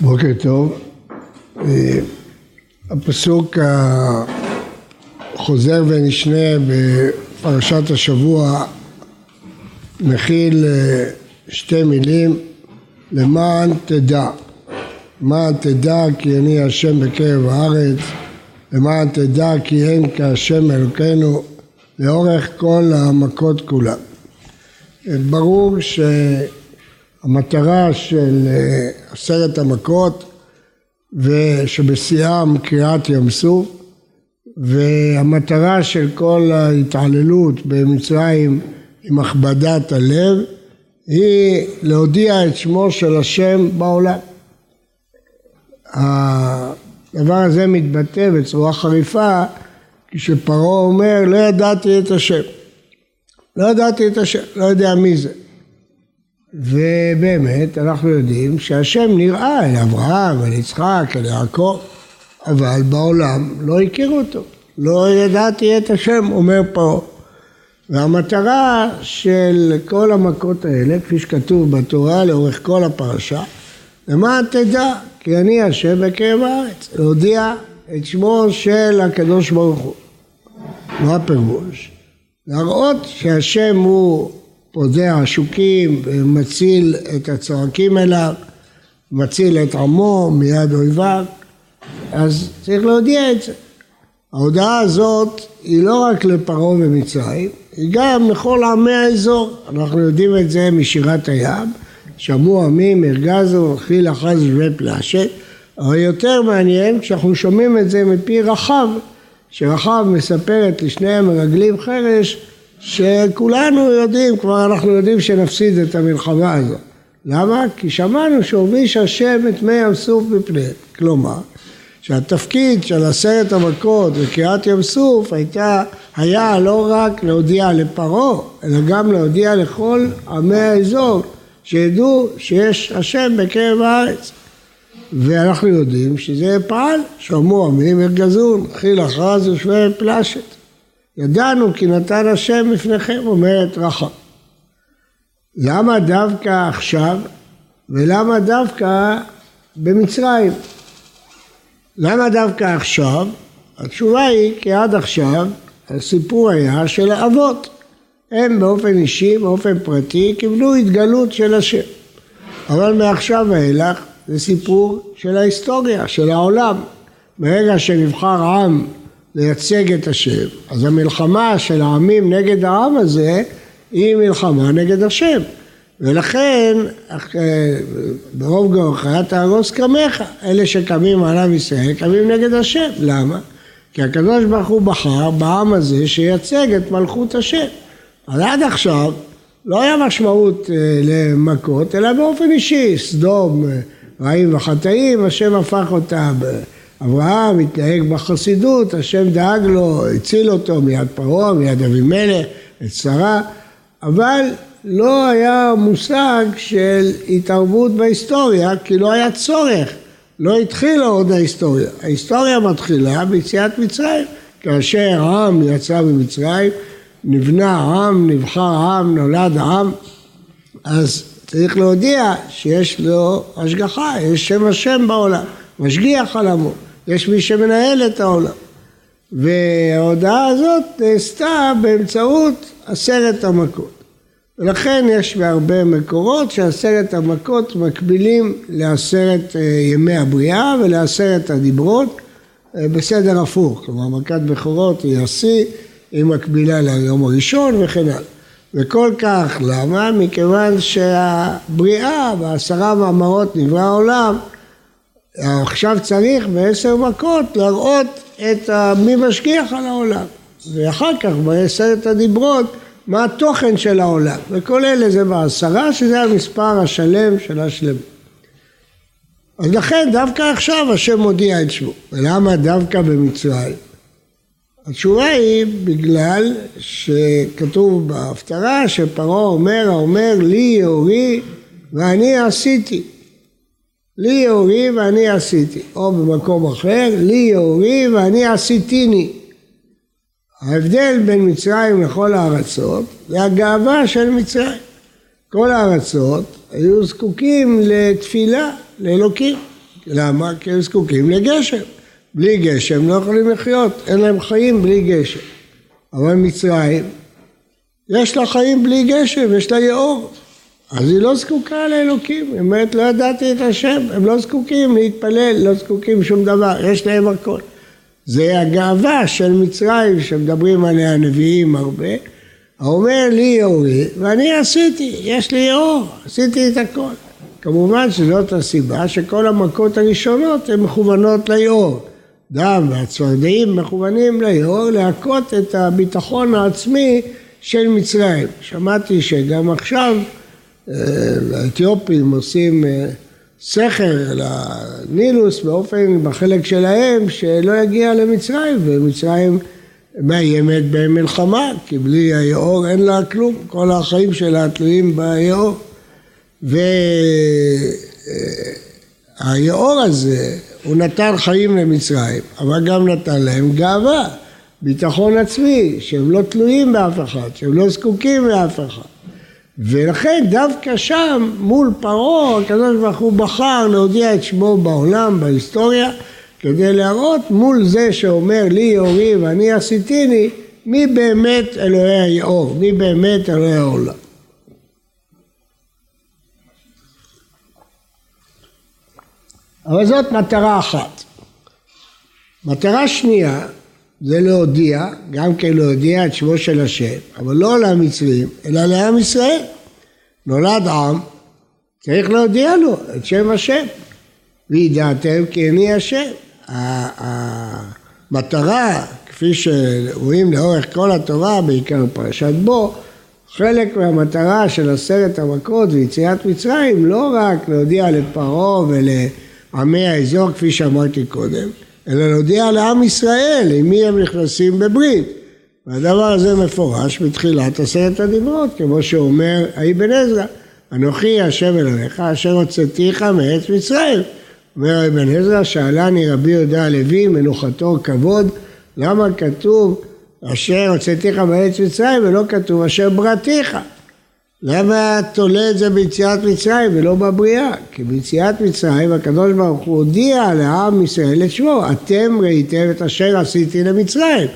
בוקר טוב. אה, הפסוק החוזר ונשנה בפרשת השבוע מכיל אה, שתי מילים למען תדע. למען תדע כי אני השם בקרב הארץ, למען תדע כי אין כהשם אלוקינו לאורך כל המכות כולן. אה, ברור שהמטרה של עשרת המכות ושבשיאם קריעת ים סוף והמטרה של כל ההתעללות במצרים עם הכבדת הלב היא להודיע את שמו של השם בעולם. הדבר הזה מתבטא בצורה חריפה כשפרעה אומר לא ידעתי את השם. לא ידעתי את השם, לא יודע מי זה. ובאמת אנחנו יודעים שהשם נראה אל אברהם, אל יצחק, אל יעקב, אבל בעולם לא הכירו אותו. לא ידעתי את השם, אומר פרעה. והמטרה של כל המכות האלה, כפי שכתוב בתורה לאורך כל הפרשה, למען תדע כי אני השם בקרב הארץ, להודיע את שמו של הקדוש ברוך הוא. מה הפירוש? להראות שהשם הוא פודה עשוקים ומציל את הצועקים אליו, מציל את עמו מיד אויביו, אז צריך להודיע את זה. ההודעה הזאת היא לא רק לפרעה ומצרים, היא גם לכל עמי האזור. אנחנו יודעים את זה משירת הים, שמעו עמים, הרגזו, חיל אחז ופלשת, אבל יותר מעניין כשאנחנו שומעים את זה מפי רחב, שרחב מספרת לשני המרגלים חרש שכולנו יודעים, כבר אנחנו יודעים שנפסיד את המלחמה הזאת. למה? כי שמענו שהוביש השם את מי ים סוף בפניהם. כלומר, שהתפקיד של עשרת המכות וקריעת ים סוף הייתה, היה לא רק להודיע לפרעה, אלא גם להודיע לכל עמי האזור, שידעו שיש השם בקרב הארץ. ואנחנו יודעים שזה פעל, שמעו עמים ארגזון, חיל אחרז ושווה פלשת. ידענו כי נתן השם לפניכם, אומרת רחב. למה דווקא עכשיו ולמה דווקא במצרים? למה דווקא עכשיו? התשובה היא כי עד עכשיו הסיפור היה של האבות. הם באופן אישי, באופן פרטי, קיבלו התגלות של השם. אבל מעכשיו ואילך זה סיפור של ההיסטוריה, של העולם. ברגע שנבחר עם לייצג את השם. אז המלחמה של העמים נגד העם הזה היא מלחמה נגד השם. ולכן ברוב גאורך תהרוס קמך, אלה שקמים על עם ישראל קמים נגד השם. למה? כי הקדוש ברוך הוא בחר בעם הזה שייצג את מלכות השם. אז עד עכשיו לא היה משמעות אה, למכות, אלא באופן אישי, סדום, אה, רעים וחטאים, השם הפך אותם אברהם התנהג בחסידות, השם דאג לו, הציל אותו מיד פרעה, מיד אבימלך, את שרה, אבל לא היה מושג של התערבות בהיסטוריה, כי לא היה צורך, לא התחילה עוד ההיסטוריה. ההיסטוריה מתחילה ביציאת מצרים, כאשר העם יצא ממצרים, נבנה העם, נבחר העם, נולד העם, אז צריך להודיע שיש לו השגחה, יש שם השם בעולם, משגיח על עמו. יש מי שמנהל את העולם. וההודעה הזאת נעשתה באמצעות עשרת המכות. ולכן יש בהרבה מקורות שעשרת המכות מקבילים לעשרת אה, ימי הבריאה ולעשרת הדיברות אה, בסדר הפוך. כלומר מכת בכורות היא השיא, היא מקבילה ליום הראשון וכן הלאה. וכל כך למה? מכיוון שהבריאה בעשרה מאמרות נברא העולם עכשיו צריך בעשר מכות להראות את מי משגיח על העולם. ואחר כך בעשרת הדיברות מה התוכן של העולם. וכל אלה זה בעשרה שזה המספר השלם של השלמות אז לכן דווקא עכשיו השם מודיע את שמו. ולמה דווקא במצרים? התשובה היא בגלל שכתוב בהפטרה שפרעה אומר האומר לי יאורי ואני עשיתי לי יאורי ואני עשיתי, או במקום אחר, לי יאורי ואני עשיתיני. ההבדל בין מצרים לכל הארצות זה הגאווה של מצרים. כל הארצות היו זקוקים לתפילה לאלוקים, למה? כי הם זקוקים לגשם. בלי גשם לא יכולים לחיות, אין להם חיים בלי גשם. אבל מצרים, יש לה חיים בלי גשם, יש לה יאור. אז היא לא זקוקה לאלוקים, היא אומרת לא ידעתי את השם, הם לא זקוקים להתפלל, לא זקוקים שום דבר, יש להם הכל. זה הגאווה של מצרים שמדברים עליה הנביאים הרבה. האומר לי יאורי ואני עשיתי, יש לי יאור, עשיתי את הכל. כמובן שזאת הסיבה שכל המכות הראשונות הן מכוונות ליאור. דם והצפרדעים מכוונים ליאור להכות את הביטחון העצמי של מצרים. שמעתי שגם עכשיו האתיופים עושים אה, סכר לנילוס באופן, בחלק שלהם, שלא יגיע למצרים, ומצרים מאיימת במלחמה, כי בלי היאור אין לה כלום, כל החיים שלה תלויים ביאור. והיאור הזה, הוא נתן חיים למצרים, אבל גם נתן להם גאווה, ביטחון עצמי, שהם לא תלויים באף אחד, שהם לא זקוקים לאף אחד. ולכן דווקא שם, מול פרעה, הקדוש ברוך הוא בחר להודיע את שמו בעולם, בהיסטוריה, כדי להראות מול זה שאומר לי יאורי ואני עשיתיני, מי באמת אלוהי היאור, מי באמת אלוהי העולם. אבל זאת מטרה אחת. מטרה שנייה זה להודיע, גם כן להודיע את שמו של השם, אבל לא למצרים, אלא לעם ישראל. נולד עם, צריך להודיע לו את שם השם. וידעתם כי אני השם. המטרה, כפי שרואים לאורך כל התורה, בעיקר פרשת בו, חלק מהמטרה של עשרת המכות ויציאת מצרים, לא רק להודיע לפרעה ולעמי האזור, כפי שאמרתי קודם, אלא להודיע לעם ישראל עם מי הם נכנסים בברית. והדבר הזה מפורש בתחילת עשרת הדיברות, כמו שאומר האבן עזרא, אנוכי השם אלוהיך אשר הוצאתיך מארץ מצרים. אומר אבן עזרא, שאלני רבי יהודה הלוי, מנוחתו כבוד, למה כתוב אשר הוצאתיך מארץ מצרים ולא כתוב אשר ברתיך? למה תולה את זה ביציאת מצרים ולא בבריאה? כי ביציאת מצרים הקדוש ברוך הוא הודיע לעם ישראל את שמו, אתם ראיתם את אשר עשיתי למצרים.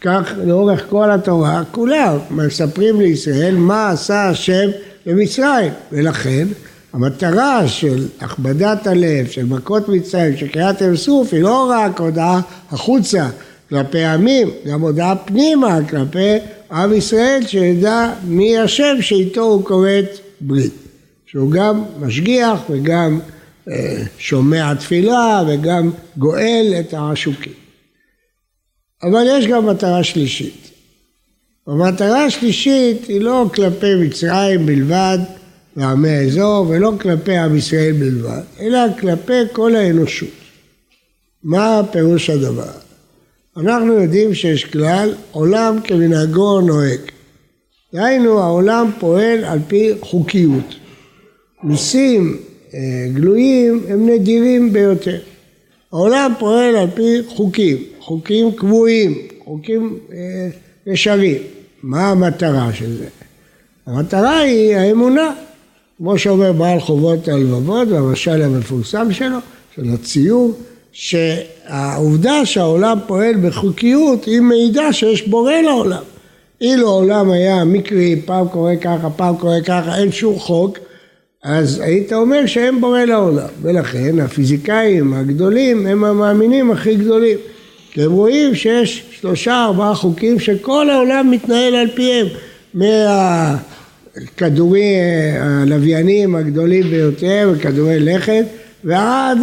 כך לאורך כל התורה כולה מספרים לישראל מה עשה השם במצרים ולכן המטרה של הכבדת הלב, של מכות מצרים, של קריאת ים סוף, היא לא רק הודעה החוצה כלפי עמים, גם הודעה פנימה כלפי עם ישראל שידע מי השם שאיתו הוא כורת ברית. שהוא גם משגיח וגם אה, שומע תפילה וגם גואל את העשוקים. אבל יש גם מטרה שלישית. המטרה השלישית היא לא כלפי מצרים בלבד ועמי האזור ולא כלפי עם ישראל בלבד, אלא כלפי כל האנושות. מה פירוש הדבר? אנחנו יודעים שיש כלל עולם כמנהגו נוהג. דהיינו העולם פועל על פי חוקיות. מיסים אה, גלויים הם נדירים ביותר. העולם פועל על פי חוקים, חוקים קבועים, חוקים אה, ישרים. מה המטרה של זה? המטרה היא האמונה, כמו שאומר בעל חובות הלבבות והמשל המפורסם שלו, של הציור, שהעובדה שהעולם פועל בחוקיות היא מעידה שיש בורא לעולם. אילו העולם היה מקרי, פעם קורה ככה, פעם קורה ככה, אין שום חוק, אז היית אומר שאין בורא לעולם. ולכן הפיזיקאים הגדולים הם המאמינים הכי גדולים. כי הם רואים שיש שלושה ארבעה חוקים שכל העולם מתנהל על פיהם. מהכדורי הלוויינים הגדולים ביותר וכדורי לכת ועד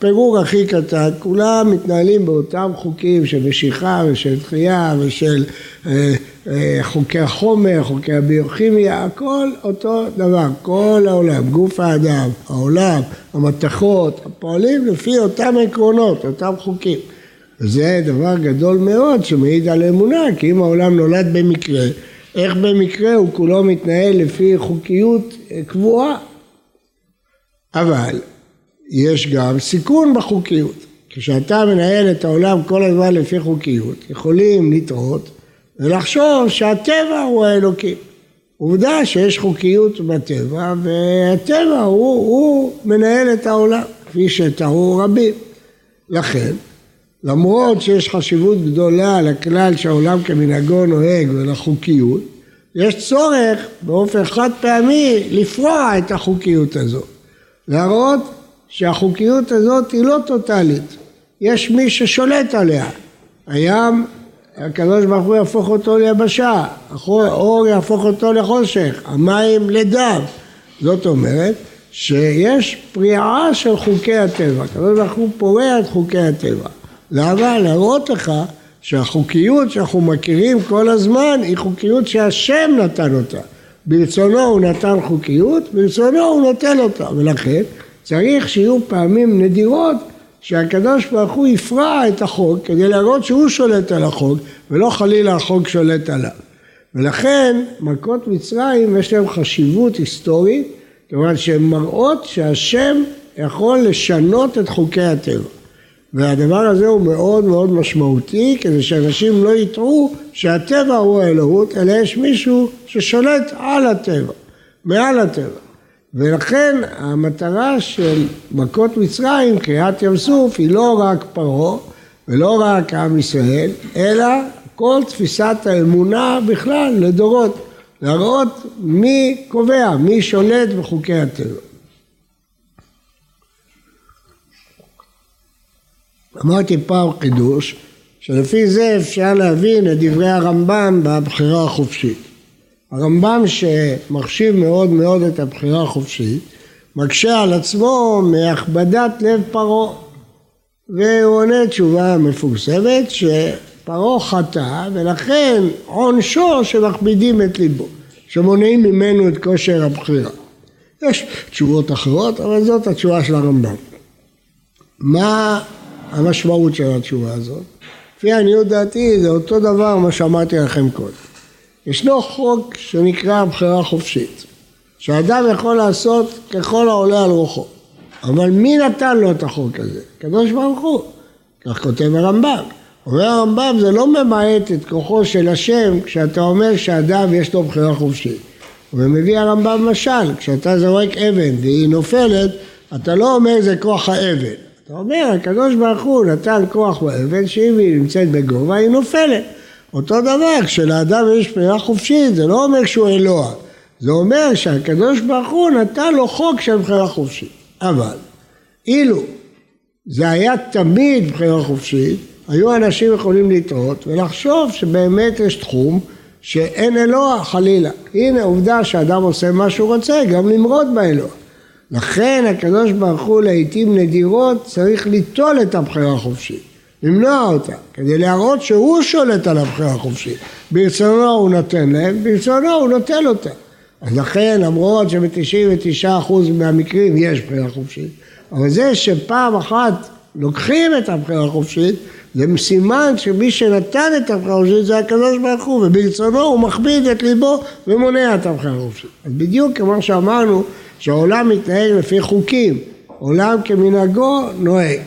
הפירור הכי קטן, כולם מתנהלים באותם חוקים של משיכה ושל דחייה ושל אה, אה, חוקי החומר, חוקי הביוכימיה, הכל אותו דבר, כל העולם, גוף האדם, העולם, המתכות, הפועלים לפי אותם עקרונות, אותם חוקים. וזה דבר גדול מאוד שמעיד על אמונה, כי אם העולם נולד במקרה, איך במקרה הוא כולו מתנהל לפי חוקיות אה, קבועה? אבל יש גם סיכון בחוקיות. כשאתה מנהל את העולם כל הזמן לפי חוקיות, יכולים לטעות ולחשוב שהטבע הוא האלוקים. עובדה שיש חוקיות בטבע והטבע הוא, הוא מנהל את העולם. כפי שטעו רבים. לכן, למרות שיש חשיבות גדולה לכלל שהעולם כמנהגו נוהג ולחוקיות, יש צורך באופן חד פעמי לפרוע את החוקיות הזאת. להראות שהחוקיות הזאת היא לא טוטאלית, יש מי ששולט עליה. הים, הקדוש ברוך הוא יהפוך אותו ליבשה, האור יהפוך אותו לחושך, המים לדם. זאת אומרת שיש פריעה של חוקי הטבע, הקדוש ברוך הוא פורע את חוקי הטבע. למה? להראות לך שהחוקיות שאנחנו מכירים כל הזמן היא חוקיות שהשם נתן אותה. ברצונו הוא נתן חוקיות, ברצונו הוא נותן אותה, ולכן צריך שיהיו פעמים נדירות שהקדוש ברוך הוא יפרע את החוק כדי להראות שהוא שולט על החוק ולא חלילה החוק שולט עליו. ולכן מכות מצרים יש להם חשיבות היסטורית כיוון שהן מראות שהשם יכול לשנות את חוקי הטבע. והדבר הזה הוא מאוד מאוד משמעותי כדי שאנשים לא יטעו שהטבע הוא האלוהות אלא יש מישהו ששולט על הטבע, מעל הטבע. ולכן המטרה של מכות מצרים, קריעת ים סוף, היא לא רק פרעה ולא רק עם ישראל, אלא כל תפיסת האמונה בכלל לדורות, להראות מי קובע, מי שולט בחוקי הטבע. אמרתי פעם חידוש, שלפי זה אפשר להבין את דברי הרמב"ם בבחירה החופשית. הרמב"ם שמחשיב מאוד מאוד את הבחירה החופשית, מקשה על עצמו מהכבדת לב פרעה. והוא עונה תשובה מפורסמת שפרעה חטא ולכן עונשו שמכבידים את ליבו, שמונעים ממנו את כושר הבחירה. יש תשובות אחרות, אבל זאת התשובה של הרמב"ם. מה המשמעות של התשובה הזאת? לפי עניות דעתי זה אותו דבר מה שאמרתי לכם קודם. ישנו חוק שנקרא הבחירה החופשית, שאדם יכול לעשות ככל העולה על רוחו. אבל מי נתן לו את החוק הזה? הקדוש ברוך הוא. כך כותב הרמב"ם. אומר הרמב"ם זה לא ממעט את כוחו של השם כשאתה אומר שאדם יש לו בחירה חופשית. ומביא הרמב"ם משל, כשאתה זורק אבן והיא נופלת, אתה לא אומר זה כוח האבן. אתה אומר, הקדוש ברוך הוא נתן כוח באבן שאם היא נמצאת בגובה היא נופלת. אותו דבר, כשלאדם יש בחירה חופשית, זה לא אומר שהוא אלוה. זה אומר שהקדוש ברוך הוא נתן לו חוק של בחירה חופשית. אבל אילו זה היה תמיד בחירה חופשית, היו אנשים יכולים לטעות ולחשוב שבאמת יש תחום שאין אלוה חלילה. הנה עובדה שאדם עושה מה שהוא רוצה, גם למרוד באלוה. לכן הקדוש ברוך הוא לעיתים נדירות צריך ליטול את הבחירה החופשית, למנוע אותה, כדי להראות שהוא שולט על הבחירה החופשית. ברצונו הוא נותן להם, ברצונו הוא נוטל אותה. אז לכן למרות שב-99% מהמקרים יש בחירה חופשית, אבל זה שפעם אחת לוקחים את הבחירה החופשית, זה סימן שמי שנתן את הבחירה החופשית זה הקדוש ברוך הוא, וברצונו הוא מכביד את ליבו ומונע את הבחירה החופשית. אז בדיוק כמו שאמרנו, שהעולם מתנהג לפי חוקים, עולם כמנהגו נוהג.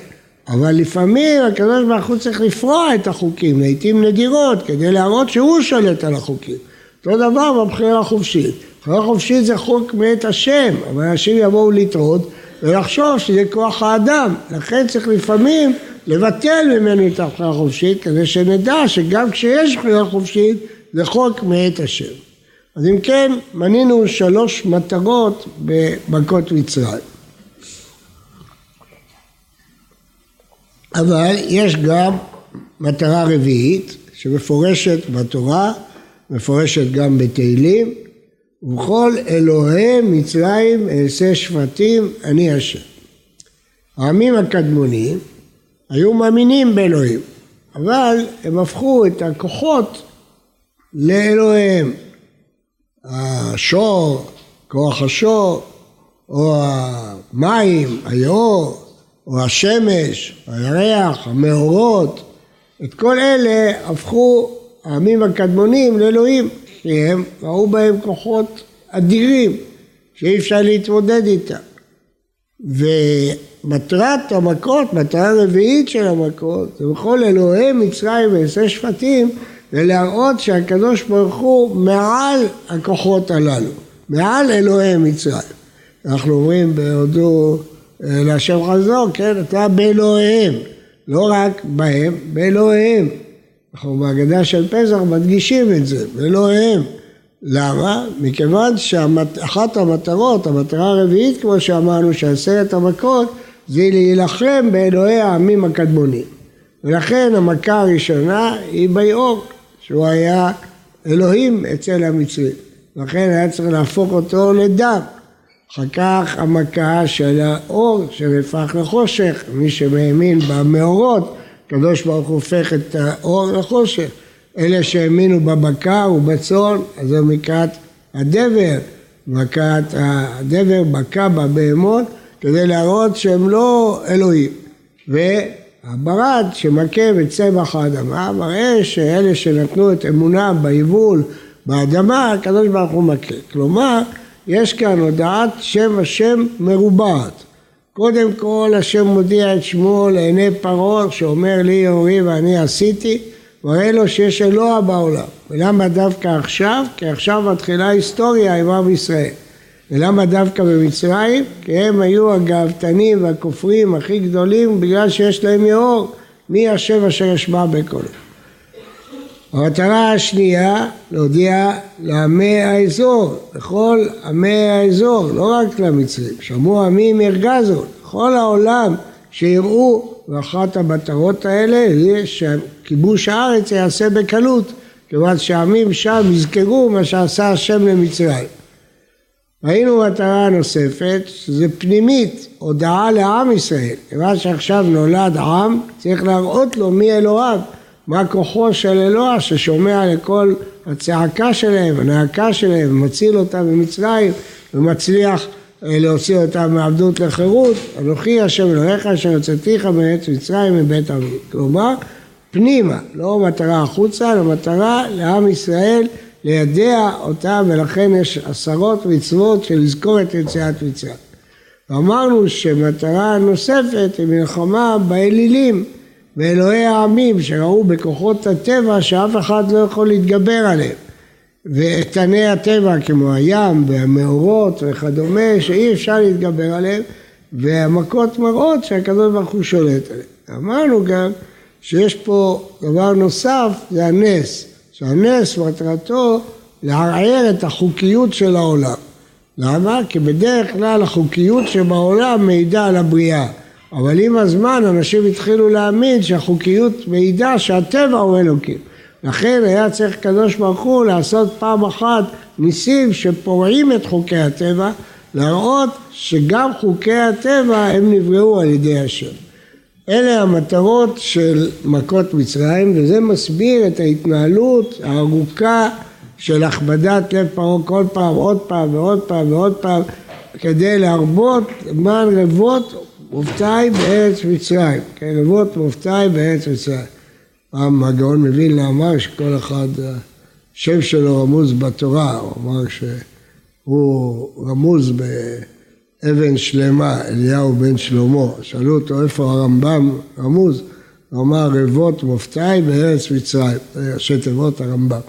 אבל לפעמים הקדוש ברוך הוא צריך לפרוע את החוקים, לעיתים נדירות, כדי להראות שהוא שולט על החוקים. אותו דבר בבחירה החופשית. בחירה חופשית זה חוק מאת השם, אבל אנשים יבואו לטעות ולחשוב שזה כוח האדם. לכן צריך לפעמים לבטל ממנו את הבחירה החופשית, כדי שנדע שגם כשיש בחירה חופשית זה חוק מאת השם. אז אם כן, מנינו שלוש מטרות במכות מצרים. אבל יש גם מטרה רביעית שמפורשת בתורה, מפורשת גם בתהילים, ובכל אלוהי מצרים אעשה שבטים, אני השם. העמים הקדמונים היו מאמינים באלוהים, אבל הם הפכו את הכוחות לאלוהיהם. השור, כוח השור, או המים, היאור, או השמש, הירח, המאורות, את כל אלה הפכו העמים הקדמונים לאלוהים, כי הם ראו בהם כוחות אדירים שאי אפשר להתמודד איתם. ומטרת המכות, מטרה רביעית של המכות, זה בכל אלוהי מצרים ועשה שפטים, ולהראות שהקדוש ברוך הוא מעל הכוחות הללו, מעל אלוהי מצרים. אנחנו אומרים בהודו להשם חזור, כן, אתה באלוהיהם, לא רק בהם, באלוהיהם. אנחנו בהגדה של פסח מדגישים את זה, באלוהיהם. למה? מכיוון שאחת המטרות, המטרה הרביעית כמו שאמרנו, שעשרת המכות, זה להילחם באלוהי העמים הקדמונים. ולכן המכה הראשונה היא ביאור, שהוא היה אלוהים אצל המצרים. לכן היה צריך להפוך אותו לדם. אחר כך המכה של האור שנהפך לחושך, מי שמאמין במאורות, הקדוש ברוך הוא הופך את האור לחושך. אלה שהאמינו בבקר ובצאן, אז זו מכת הדבר, מכת הדבר בקע בבהמות, כדי להראות שהם לא אלוהים. והברד שמכה בצמח האדמה, מראה שאלה שנתנו את אמונם ביבול באדמה, הקדוש ברוך הוא מכה. כלומר, יש כאן הודעת שם השם מרובעת. קודם כל השם מודיע את שמו לעיני פרעה שאומר לי אורי ואני עשיתי מראה לו שיש אלוה בעולם. ולמה דווקא עכשיו? כי עכשיו מתחילה היסטוריה עם עם ישראל. ולמה דווקא במצרים? כי הם היו הגאוותנים והכופרים הכי גדולים בגלל שיש להם יאור. מי השם אשר ישמע בקולו? המטרה השנייה, להודיע לעמי האזור, לכל עמי האזור, לא רק למצרים, שמעו עמים ירגזו, לכל העולם שיראו, ואחת המטרות האלה היא שכיבוש הארץ ייעשה בקלות, כיוון שהעמים שם יזכרו מה שעשה השם למצרים. ראינו מטרה נוספת, שזה פנימית, הודעה לעם ישראל. כיוון שעכשיו נולד עם, צריך להראות לו מי אלוהיו. מה כוחו של אלוה ששומע לכל הצעקה שלהם, הנאקה שלהם, מציל אותם ממצרים ומצליח אה, להוציא אותם מעבדות לחירות, אנוכי השם אלוהיך אשר יוצאתיך מארץ מצרים מבית אבי. כלומר, פנימה, לא מטרה החוצה, אלא מטרה לעם ישראל לידע אותם ולכן יש עשרות מצוות של לזכור את יציאת מצרים. ואמרנו שמטרה נוספת היא מלחמה באלילים ואלוהי העמים שראו בכוחות הטבע שאף אחד לא יכול להתגבר עליהם. ואיתני הטבע כמו הים והמאורות וכדומה שאי אפשר להתגבר עליהם והמכות מראות שהקדוש ברוך הוא שולט עליהם. אמרנו גם שיש פה דבר נוסף זה הנס, שהנס מטרתו לערער את החוקיות של העולם. למה? כי בדרך כלל החוקיות שבעולם מעידה על הבריאה אבל עם הזמן אנשים התחילו להאמין שהחוקיות מעידה שהטבע הוא אלוקים. לכן היה צריך קדוש ברוך הוא לעשות פעם אחת ניסים שפורעים את חוקי הטבע, להראות שגם חוקי הטבע הם נבראו על ידי השם. אלה המטרות של מכות מצרים וזה מסביר את ההתנהלות הארוכה של הכבדת לב פרעה כל פעם, עוד פעם ועוד פעם ועוד פעם כדי להרבות למען רבות מופתעי בארץ מצרים, כן, אבות מופתעי בארץ מצרים. פעם הגאון מווילנה אמר שכל אחד, השם שלו רמוז בתורה, הוא אמר שהוא רמוז באבן שלמה, אליהו בן שלמה. שאלו אותו איפה הרמב"ם רמוז, הוא אמר רבות מופתעי בארץ מצרים, ראשי תיבות הרמב"ם.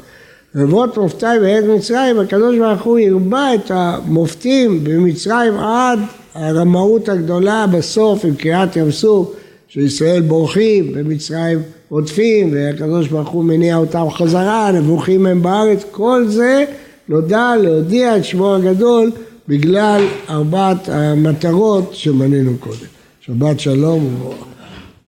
רבות מופתעי בארץ מצרים, הקדוש ברוך הוא הרבה את המופתים במצרים עד הרמאות הגדולה בסוף עם קריעת ים סוף, שישראל בורחים ומצרים רודפים והקדוש ברוך הוא מניע אותם חזרה, נבוכים הם בארץ, כל זה נודע להודיע את שמו הגדול בגלל ארבעת המטרות שמנינו קודם. שבת שלום וברוך.